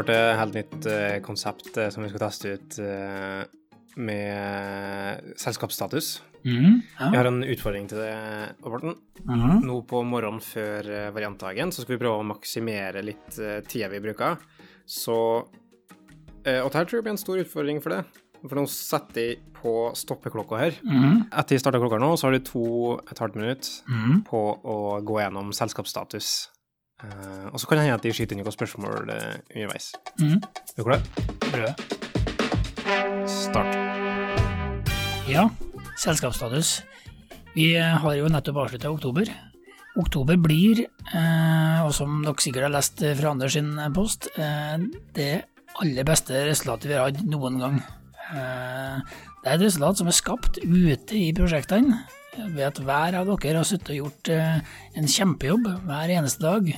Klart et helt nytt eh, konsept eh, som vi skal teste ut eh, med selskapsstatus. Mhm, Jeg har en utfordring til deg, Morten. Mm. Nå på morgenen før variantdagen så skal vi prøve å maksimere litt tida vi bruker. Så eh, Og dette tror jeg blir en stor utfordring for det. For nå setter jeg på stoppeklokka her. Mm. Etter jeg starta klokka nå, så har du to et halvt minutt mm. på å gå gjennom selskapsstatus. Uh, og så kan det hende at de skyter inn noen spørsmål uh, underveis. Mm. Er du klar? Prøv Start. Ja, selskapsstatus. Vi har jo nettopp avslutta oktober. Oktober blir, eh, og som dere sikkert har lest fra Anders sin post, eh, det aller beste resultatet vi har hatt noen gang. Eh, det er et resultat som er skapt ute i prosjektene, ved at hver av dere har sittet og gjort eh, en kjempejobb hver eneste dag.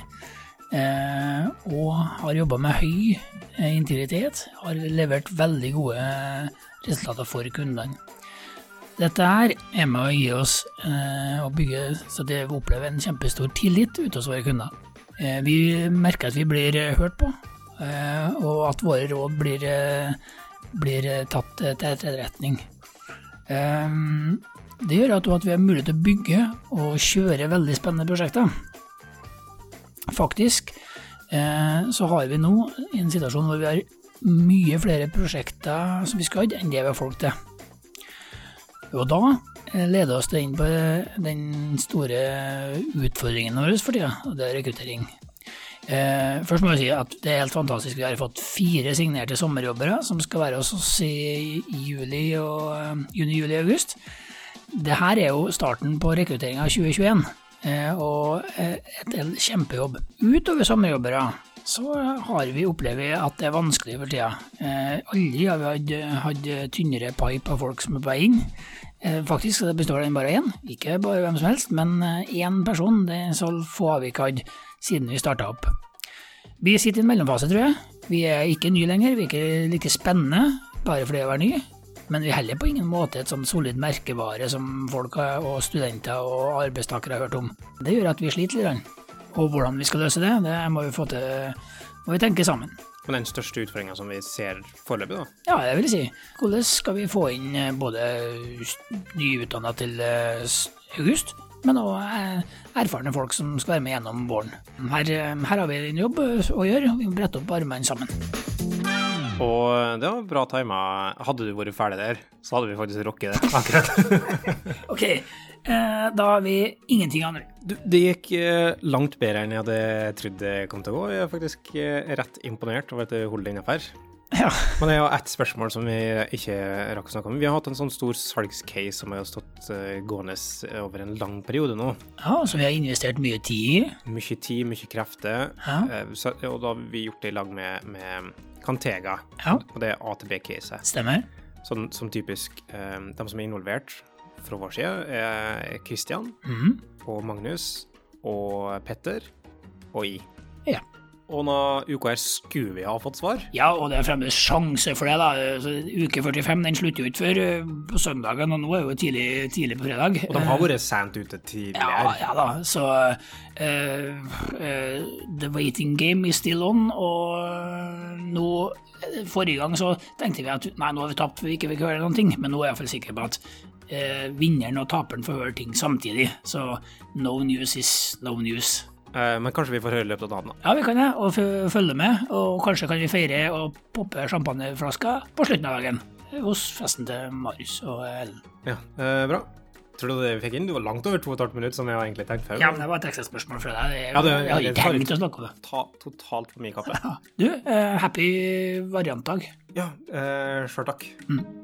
Eh, og har jobba med høy integritet, har levert veldig gode resultater for kundene. Dette her er med å gi oss å bygge så det vi opplever en kjempestor tillit ute hos våre kunder. Vi merker at vi blir hørt på, og at våre råd blir, eh, blir eh, tatt eh, til etterretning. Eh, det gjør at, vi har mulighet til å bygge og kjøre veldig spennende prosjekter. Faktisk eh, så har vi nå en situasjon hvor vi har mye flere prosjekter som vi skal enn det vi har folk til. Og da eh, leder oss det inn på den store utfordringen vår for tida, og det er rekruttering. Eh, først må jeg si at det er helt fantastisk. Vi har fått fire signerte sommerjobbere som skal være hos oss i, juli og eh, juni, juli og august. Det her er jo starten på rekrutteringa av 2021, eh, og eh, et en kjempejobb. Utover sommerjobbere så har vi opplevd at det er vanskelig for tida. Eh, aldri har vi hatt, tynnere pipe av folk som er på vei inn. Eh, faktisk består den bare av én, ikke bare hvem som helst, men én person. Det er så få har vi ikke hatt siden vi starta opp. Vi sitter i en mellomfase, tror jeg. Vi er ikke nye lenger, vi er ikke like spennende bare fordi vi er nye. Men vi er heller på ingen måte et sånn solid merkevare som folk og studenter og arbeidstakere har hørt om. Det gjør at vi sliter litt. Og hvordan vi skal løse det, det må vi få til, må vi tenke sammen. Men den største utfordringa som vi ser foreløpig, da. Ja, det vil jeg si. Hvordan skal vi få inn eh, både nyutdanna til eh, august, men òg erfarne folk som skal være med gjennom våren. Her, eh, her har vi en jobb eh, å gjøre, vi må brette opp armene sammen. Og det var bra tima. Hadde du vært ferdig der, så hadde vi faktisk rocket det akkurat. Ok, eh, da har vi ingenting annet. Du, det gikk eh, langt bedre enn jeg hadde trodd det kom til å gå. Jeg er faktisk eh, rett imponert over at du holder deg innafor. Ja. Men det er jo ett spørsmål som vi ikke rakk å snakke om. Vi har hatt en sånn stor salgscase som har stått eh, gående over en lang periode nå. ja, som vi har investert mye tid i. Mye tid, mye krefter. Ja. Eh, så, og da har vi gjort det i lag med, med Cantega, Ja, og det er AtB-caset. stemmer. Sånn, som typisk eh, De som er involvert fra vår side, er Christian Mhm. og Magnus og Petter og I. Ja. Og nå uka her skulle vi ha fått svar. Ja, og det er fremdeles sjanse for det, da. Uke 45 den slutter jo ikke før eh, på søndagen, og nå er jo tidlig, tidlig på fredag. Og de har vært sent ute tidligere. Ja, ja da, så uh, uh, The waiting game is still on, og eh, nå eh, Forrige gang så tenkte vi at nei, nå har vi tapt, vi ikke fikk høre noen ting, men nå er jeg iallfall sikker på at uh, vinneren og taperen får høre ting samtidig. Så no news is no news. Eh, men kanskje vi får høre løpet av dagen. da. Ja, vi kan det, og følge med, og kanskje kan vi feire og poppe champagneflaska på slutten av dagen. Hos festen til Marius og Ellen. Ja, eh, Bra. Tror du det vi fikk inn? Du var langt over to minutter et som jeg har egentlig tenkt før. Ja, men det var et ekstraspørsmål fra deg. Jeg, Ja, det- jeg har ikke tenkt å snakke om det. Ta totalt for mye kappe. Ja. Du, eh, happy variantdag. Ja, eh, sjøl takk. Mm.